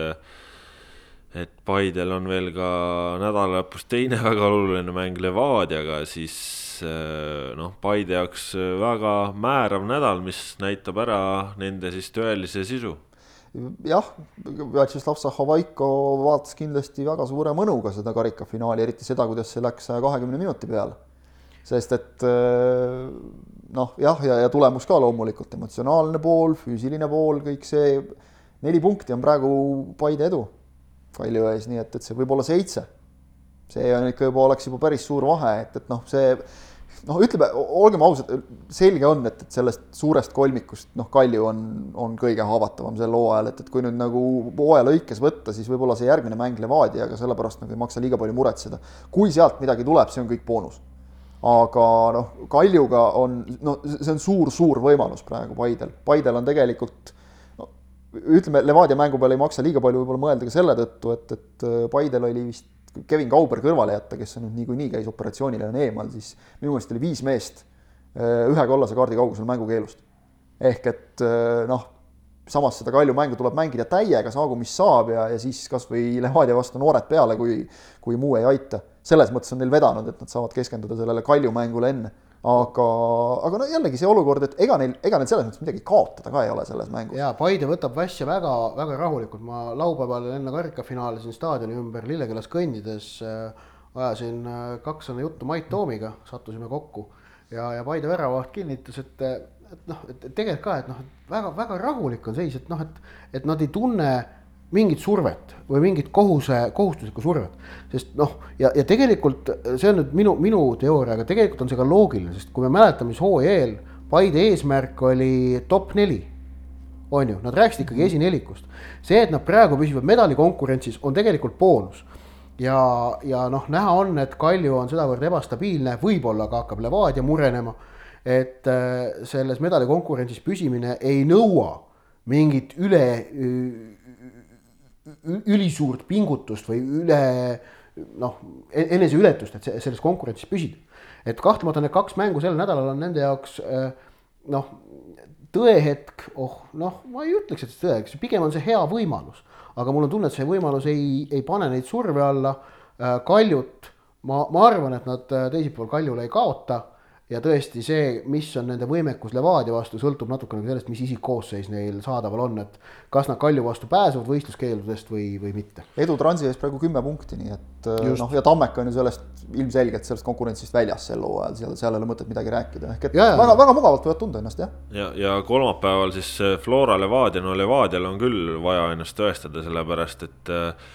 et Paidel on veel ka nädala lõpus teine väga oluline mäng Levadiaga, siis noh, Paide jaoks väga määrav nädal, mis näitab ära nende siis tõelise sisu. jah, Vjatšeslav Zahovaiko vaatas kindlasti väga suure mõnuga seda karikafinaali, eriti seda, kuidas see läks saja kahekümne minuti peale. sest et noh, jah, ja, ja tulemus ka loomulikult, emotsionaalne pool, füüsiline pool, kõik see, neli punkti on praegu Paide edu Kalju ees, nii et, et see võib olla seitse. see on ikka juba, oleks juba päris suur vahe, et, et noh, see noh, ütleme, olgem ausad, selge on, et, et sellest suurest kolmikust noh, Kalju on, on kõige haavatavam sel hooajal, et, et kui nüüd nagu hooaja lõikes võtta, siis võib-olla see järgmine mäng Levadiaga, sellepärast nagu ei maksa liiga palju muretseda. kui sealt midagi tuleb, see on kõik boonus. aga noh, Kaljuga on, no see on suur-suur võimalus praegu Paidel, Paidel on tegelikult ütleme, Levadia mängu peale ei maksa liiga palju võib-olla mõelda ka selle tõttu, et, et Paidel oli vist Kevin Kauber kõrvale jätta, kes nüüd niikuinii käis operatsioonil ja on eemal, siis minu meelest oli viis meest äh, ühe kollase kaardi kaugusel mängukeelust. ehk et äh, noh, samas seda Kalju mängu tuleb mängida täiega, saagu mis saab ja, ja siis kas või Levadia vastu noored peale, kui, kui muu ei aita. selles mõttes on neil vedanud, et nad saavad keskenduda sellele Kalju mängule enne aga, aga no jällegi see olukord, et ega neil, ega neil selles mõttes midagi kaotada ka ei ole selles mängus. ja Paide võtab asja väga, väga rahulikult, ma laupäeval enne karikafinaali siin staadioni ümber Lillekülas kõndides äh, ajasin äh, kaks sõna juttu Mait Toomiga, sattusime kokku ja, ja Paide väravaht kinnitas, et, et noh, et tegelikult ka, et noh, väga-väga rahulik on seis, et noh, et, et nad ei tunne mingit survet või mingit kohuse, kohustuslikku survet. sest noh, ja, ja tegelikult see on nüüd minu, minu teooria, aga tegelikult on see ka loogiline, sest kui me mäletame, siis hooaja eel Paide eesmärk oli top neli. on ju, nad rääkisid ikkagi esinelikust. see, et nad praegu püsivad medalikonkurentsis, on tegelikult boonus. ja, ja noh, näha on, et Kalju on sedavõrd ebastabiilne, võib-olla ka hakkab Levadia murenema. et äh, selles medalikonkurentsis püsimine ei nõua mingit üle ülisuurt pingutust või üle noh, e-, eneseületust, et selles konkurentsis püsida. et kahtlemata need kaks mängu sel nädalal on nende jaoks äh, noh, tõehetk, oh noh, ma ei ütleks, et see tõehetk, pigem on see hea võimalus. aga mul on tunne, et see võimalus ei, ei pane neid surve alla. Äh, Kaljut, ma, ma arvan, et nad äh, teisipäeval Kaljule ei kaota ja tõesti see, mis on nende võimekus Levadia vastu, sõltub natukene sellest, mis isikkoosseis neil saadaval on, et kas nad Kalju vastu pääsevad võistluskeeludest või, või mitte. edu Transi ees praegu kümme punkti, nii et äh, Just. noh, ja Tammeka on ju sellest ilmselgelt sellest konkurentsist väljas sel hooajal, seal, seal ei ole mõtet midagi rääkida, ehk et ja, väga, väga mugavalt võivad tunda ennast, jah. ja, ja, ja kolmapäeval siis äh, Flora Levadia, no Levadial on küll vaja ennast tõestada, sellepärast et äh,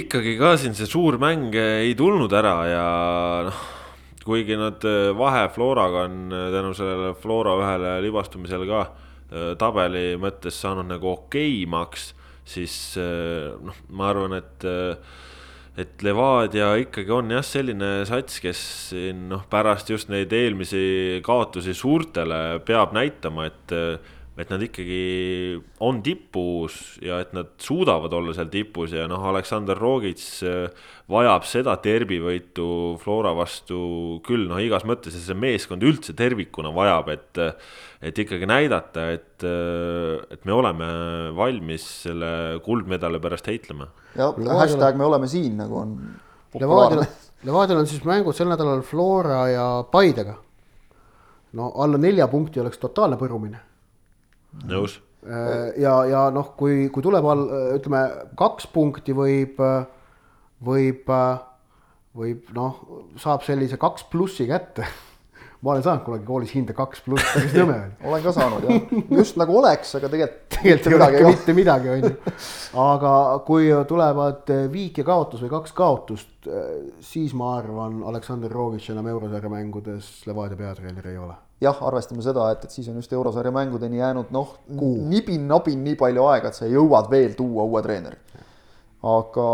ikkagi ka siin see suur mäng ei tulnud ära ja noh kuigi nad äh, vahe Floraga on äh, tänu sellele Flora ühele libastumisele ka äh, tabeli mõttes saanud nagu okeimaks, siis noh, ma arvan, et et Levadia ikkagi on jah, selline sats, kes siin noh, pärast just neid eelmisi kaotusi suurtele peab näitama, et et nad ikkagi on tipus ja et nad suudavad olla seal tipus ja noh, Aleksandr Rogits äh, vajab seda derbivõitu Flora vastu küll noh, igas mõttes ja see meeskond üldse tervikuna vajab, et et ikkagi näidata, et, äh, et me oleme valmis selle kuldmedali pärast heitlema. ja hashtag me oleme siin nagu on Levadial, Levadial on siis mängud sel nädalal Flora ja Paidega. no alla nelja punkti oleks totaalne põrumine nõus. Äh, ja, ja noh, kui, kui tuleb all, ütleme kaks punkti võib, võib, võib noh, saab sellise kaks plussi kätte ma olen saanud kunagi koolis hinde kaks pluss, päris nõme oli. olen ka saanud jah, just nagu oleks, aga tegelikult. tegelikult ei ole ikka mitte midagi, on ju. aga kui tulevad viik ja kaotus või kaks kaotust, siis ma arvan, Aleksandr Rovitš enam eurosarja mängudes Levadia peatreener ei ole jah, arvestame seda, et, et siis on just eurosarja mängudeni jäänud noh, nibin-nabin nii palju aega, et sa jõuad veel tuua uue treeneri. aga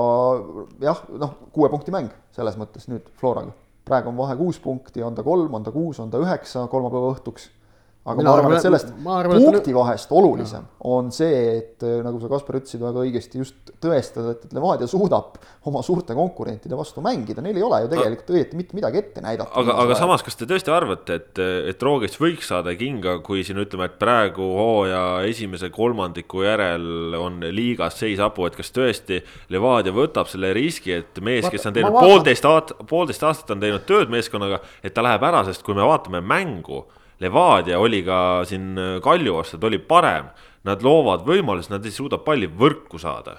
jah, noh, kuue punkti mäng selles mõttes nüüd Floraga. praegu on vahe kuus punkti, on ta kolm, on ta kuus, on ta üheksa kolmapäeva õhtuks aga Mina ma arvan, et sellest arvan, punkti vahest olulisem ja. on see, et äh, nagu sa, Kaspar, ütlesid väga õigesti, just tõestada, et, et Levadia suudab oma suurte konkurentide vastu mängida, neil ei ole ju tegelikult õieti mitte midagi ette näidata. aga, aga samas, kas te tõesti arvate, et, et Roogits võiks saada kinga, kui siin ütleme, et praegu hooaja esimese kolmandiku järel on liigas seis hapu, et kas tõesti Levadia võtab selle riski, et mees, kes on teinud poolteist aastat, poolteist aastat on teinud tööd meeskonnaga, et ta läheb ära, sest kui me vaatame mängu Levadia oli ka siin äh, Kalju vastu, ta oli parem. Nad loovad võimalusi, nad ei suuda palli võrku saada.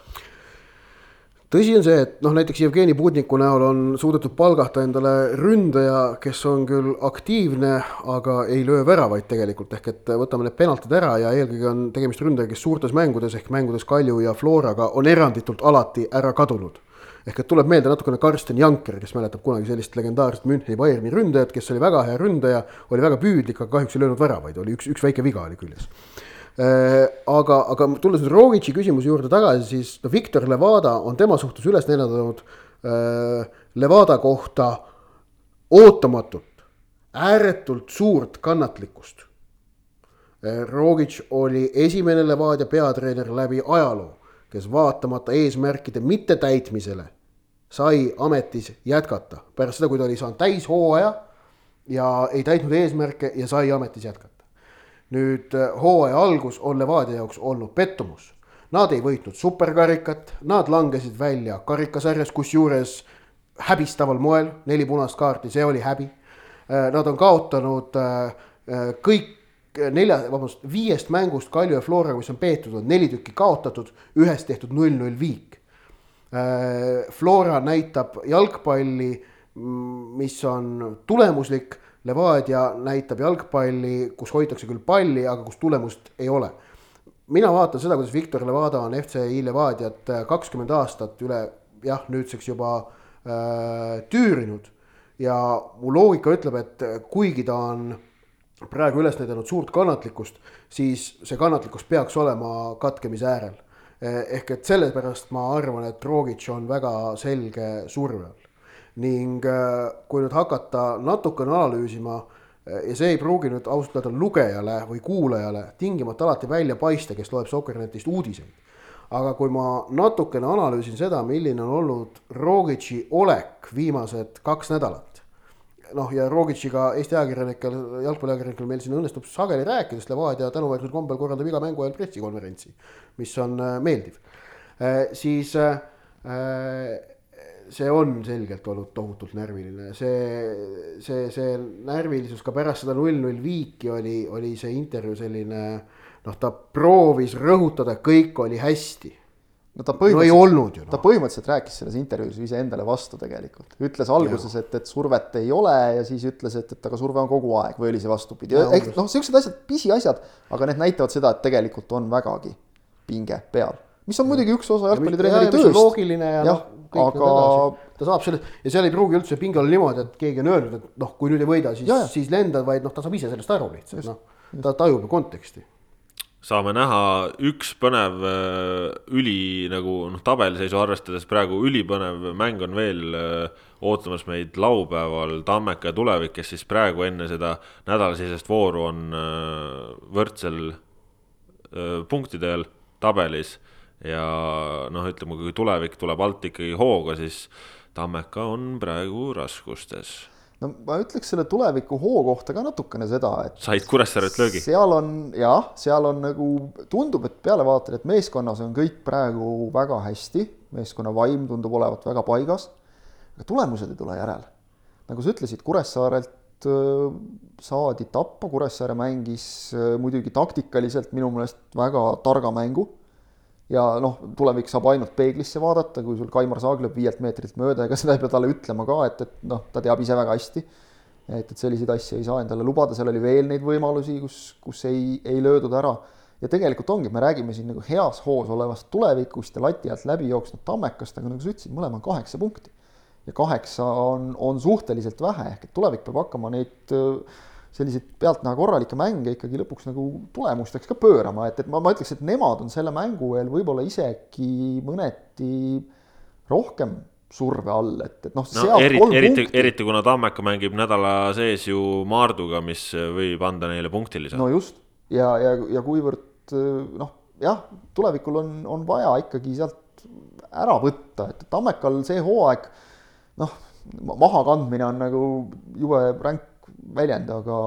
Tõsi on see, et noh, näiteks Jevgeni Putniku näol on suudetud palgata endale ründaja, kes on küll aktiivne, aga ei löö väravaid tegelikult, ehk et võtame need penaltid ära ja eelkõige on tegemist ründajaga, kes suurtes mängudes ehk mängudes Kalju ja Floraga on eranditult alati ära kadunud ehk et tuleb meelde natukene Karsten Janker, kes mäletab kunagi sellist legendaarset Müncheni Bayerni ründajat, kes oli väga hea ründaja, oli väga püüdlik, aga kahjuks ei löönud väravaid, oli üks, üks väike viga oli küljes aga, aga tulles nüüd Rogitši küsimuse juurde tagasi, siis no Viktor Levada on tema suhtes üles näidanud äh, Levada kohta ootamatult, ääretult suurt kannatlikkust. Rogic oli esimene Levadia peatreener läbi ajaloo, kes vaatamata eesmärkide mittetäitmisele sai ametis jätkata pärast seda, kui ta oli saanud täishooaja ja ei täitnud eesmärke ja sai ametis jätkata. nüüd hooaja algus on Levadia jaoks olnud pettumus. Nad ei võitnud superkarikat, nad langesid välja karikasarjas, kusjuures häbistaval moel, neli punast kaarti, see oli häbi. Nad on kaotanud kõik nelja, vabandust, viiest mängust Kalju ja Floraga, mis on peetud, on neli tükki kaotatud, ühest tehtud null-null viik. Flora näitab jalgpalli, mis on tulemuslik, Levadia näitab jalgpalli, kus hoitakse küll palli, aga kus tulemust ei ole. mina vaatan seda, kuidas Viktor Levada on FCI Levadiat kakskümmend aastat üle jah, nüüdseks juba äh, tüürinud ja mu loogika ütleb, et kuigi ta on praegu üles näidanud suurt kannatlikkust, siis see kannatlikkus peaks olema katkemise äärel. Ehk et sellepärast ma arvan, et Rogic on väga selge surve all. ning kui nüüd hakata natukene analüüsima ja see ei pruugi nüüd ausalt öelda lugejale või kuulajale tingimata alati välja paista, kes loeb Sokkernetist uudiseid. aga kui ma natukene analüüsin seda, milline on olnud Rogici olek viimased kaks nädalat noh, ja Rogitšiga Eesti ajakirjanikel, jalgpalliajakirjanikel meil siin õnnestub sageli rääkida, sest Levadia tänuväärsel kombel korraldab iga mängu ajal pressikonverentsi, mis on äh, meeldiv äh,. siis äh, see on selgelt olnud tohutult närviline, see, see, see närvilisus ka pärast seda null-null viiki oli, oli see intervjuu selline noh, ta proovis rõhutada, kõik oli hästi no ta no ei olnud ju no.. ta põhimõtteliselt rääkis selles intervjuus iseendale vastu tegelikult, ütles alguses, et, et survet ei ole ja siis ütles, et, et aga surve on kogu aeg või oli see vastupidi, ehk noh, siuksed asjad, pisiasjad, aga need näitavad seda, et tegelikult on vägagi pinge peal, mis on muidugi üks osa jalgpallitreeneri tööst. loogiline ja, ja noh, aga... ta saab selle ja seal ei pruugi üldse pinge olla niimoodi, et keegi on öelnud, et noh, kui nüüd ei võida, siis, siis lendad, vaid noh, ta saab ise sellest aru lihtsalt, noh, ta tajub ju konteksti saame näha üks põnev äh, üli nagu noh, tabeliseisu arvestades praegu ülipõnev mäng on veel äh, ootamas meid laupäeval Tammeka ja Tulevik, kes siis praegu enne seda nädalasisest vooru on äh, võrdsel punktidel tabelis. ja noh, ütleme, kui Tulevik tuleb alt ikkagi hooga, siis Tammeka on praegu raskustes no ma ütleks selle tuleviku hoo kohta ka natukene seda, et. said Kuressaarelt löögi? seal on jah, seal on nagu tundub, et pealevaatajal, et meeskonnas on kõik praegu väga hästi, meeskonna vaim tundub olevat väga paigas. aga tulemused ei tule järele. nagu sa ütlesid, Kuressaarelt saadi tappa, Kuressaare mängis muidugi taktikaliselt minu meelest väga targa mängu ja noh, tulevik saab ainult peeglisse vaadata, kui sul Kaimar Saag lööb viielt meetrilt mööda, ega seda ei pea talle ütlema ka, et, et noh, ta teab ise väga hästi. et, et selliseid asju ei saa endale lubada, seal oli veel neid võimalusi, kus, kus ei, ei löödud ära. ja tegelikult ongi, me räägime siin nagu heas hoos olevast tulevikust ja lati alt läbi jooksnud Tammekast, aga nagu sa ütlesid, mõlemal kaheksa punkti. ja kaheksa on, on suhteliselt vähe, ehk et tulevik peab hakkama neid selliseid pealtnäha korralikke mänge ikkagi lõpuks nagu tulemusteks ka pöörama, et, et ma, ma ütleks, et nemad on selle mängu eel võib-olla isegi mõneti rohkem surve all, et, et noh no,. eriti, eriti, eriti kuna Tammeka mängib nädala sees ju Maarduga, mis võib anda neile punktilise. no just ja, ja, ja kuivõrd noh, jah, tulevikul on, on vaja ikkagi sealt ära võtta, et Tammekal see hooaeg noh, mahakandmine on nagu jube ränk väljend, aga,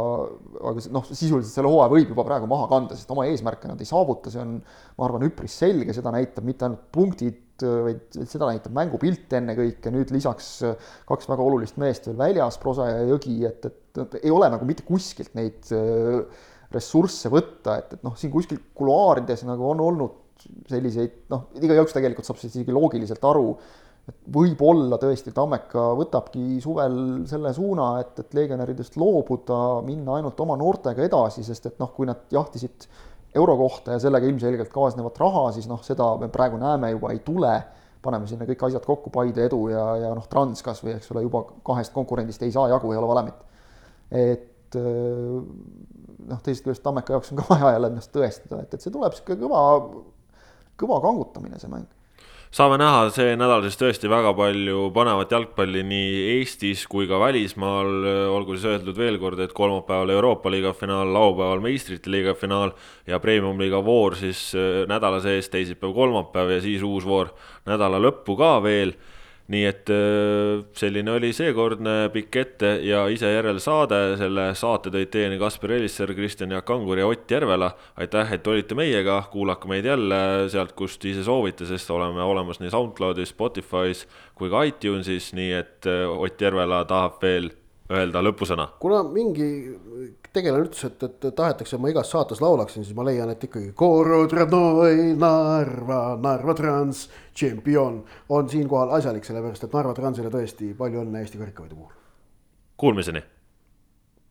aga noh, sisuliselt selle hooaja võib juba praegu maha kanda, sest oma eesmärke nad ei saavuta, see on, ma arvan, üpris selge, seda näitab mitte ainult punktid, vaid seda näitab mängupilt ennekõike, nüüd lisaks kaks väga olulist meest veel väljas, Prosa ja Jõgi, et, et ei ole nagu mitte kuskilt neid äh, ressursse võtta, et, et noh, siin kuskil kuluaarides nagu on olnud selliseid noh, igaüks tegelikult saab sellest isegi loogiliselt aru et võib-olla tõesti Tammeka võtabki suvel selle suuna, et, et legionäridest loobuda, minna ainult oma noortega edasi, sest et noh, kui nad jahtisid euro kohta ja sellega ilmselgelt kaasnevat raha, siis noh, seda me praegu näeme juba ei tule. paneme sinna kõik asjad kokku, Paide edu ja, ja noh, Trans kas või eks ole, juba kahest konkurendist ei saa jagu, ei ole valemit. et noh, teisest küljest Tammeka jaoks on ka vaja jälle ennast tõestada, et, et see tuleb sihuke kõva, kõva kangutamine, see mäng saame näha see nädal siis tõesti väga palju põnevat jalgpalli nii Eestis kui ka välismaal, olgu siis öeldud veel kord, et kolmapäeval Euroopa liiga finaal, laupäeval meistrite liiga finaal ja premium-liiga voor siis äh, nädala sees, teisipäev, kolmapäev ja siis uus voor nädala lõppu ka veel nii et selline oli seekordne pikk ette ja ise järelsaade, selle saate tõid teieni Kaspar Elisser, Kristjan Jaak Kangur ja Ott Järvela. aitäh, et olite meiega, kuulake meid jälle sealt, kust ise soovite, sest oleme olemas nii SoundCloudis, Spotify's kui ka iTunesis, nii et Ott Järvela tahab veel öelda lõpusõna. kuna mingi tegelane ütles, et, et tahetakse, et ma igas saates laulaksin, siis ma leian, et ikkagi Narva, Narva Trans tšempion on siinkohal asjalik, sellepärast et Narva Transile tõesti palju õnne Eesti karikavõidu puhul. Kuulmiseni